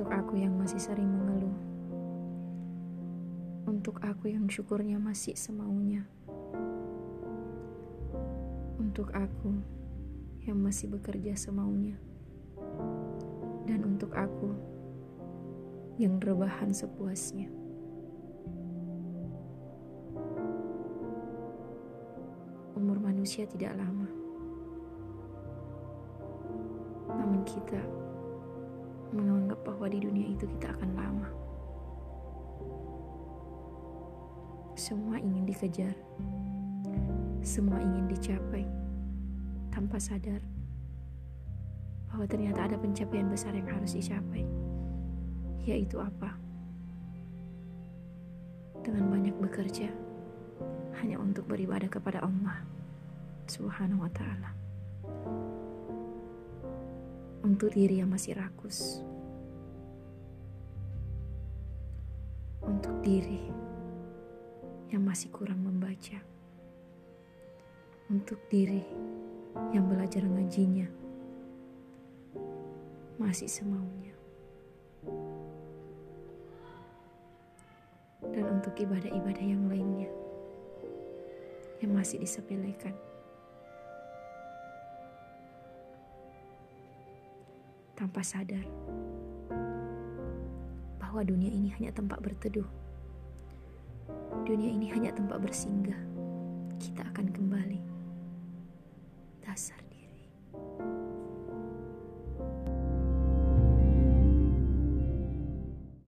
aku yang masih sering mengeluh. Untuk aku yang syukurnya masih semaunya. Untuk aku yang masih bekerja semaunya. Dan untuk aku yang rebahan sepuasnya. Umur manusia tidak lama. Namun kita menganggap bahwa di dunia itu kita akan lama. Semua ingin dikejar, semua ingin dicapai, tanpa sadar bahwa ternyata ada pencapaian besar yang harus dicapai, yaitu apa? Dengan banyak bekerja, hanya untuk beribadah kepada Allah Subhanahu wa Ta'ala untuk diri yang masih rakus, untuk diri yang masih kurang membaca, untuk diri yang belajar ngajinya. Masih semaunya, dan untuk ibadah-ibadah yang lainnya. Yang masih disepelekan. Tanpa sadar bahwa dunia ini hanya tempat berteduh. Dunia ini hanya tempat bersinggah. Kita akan kembali. Dasar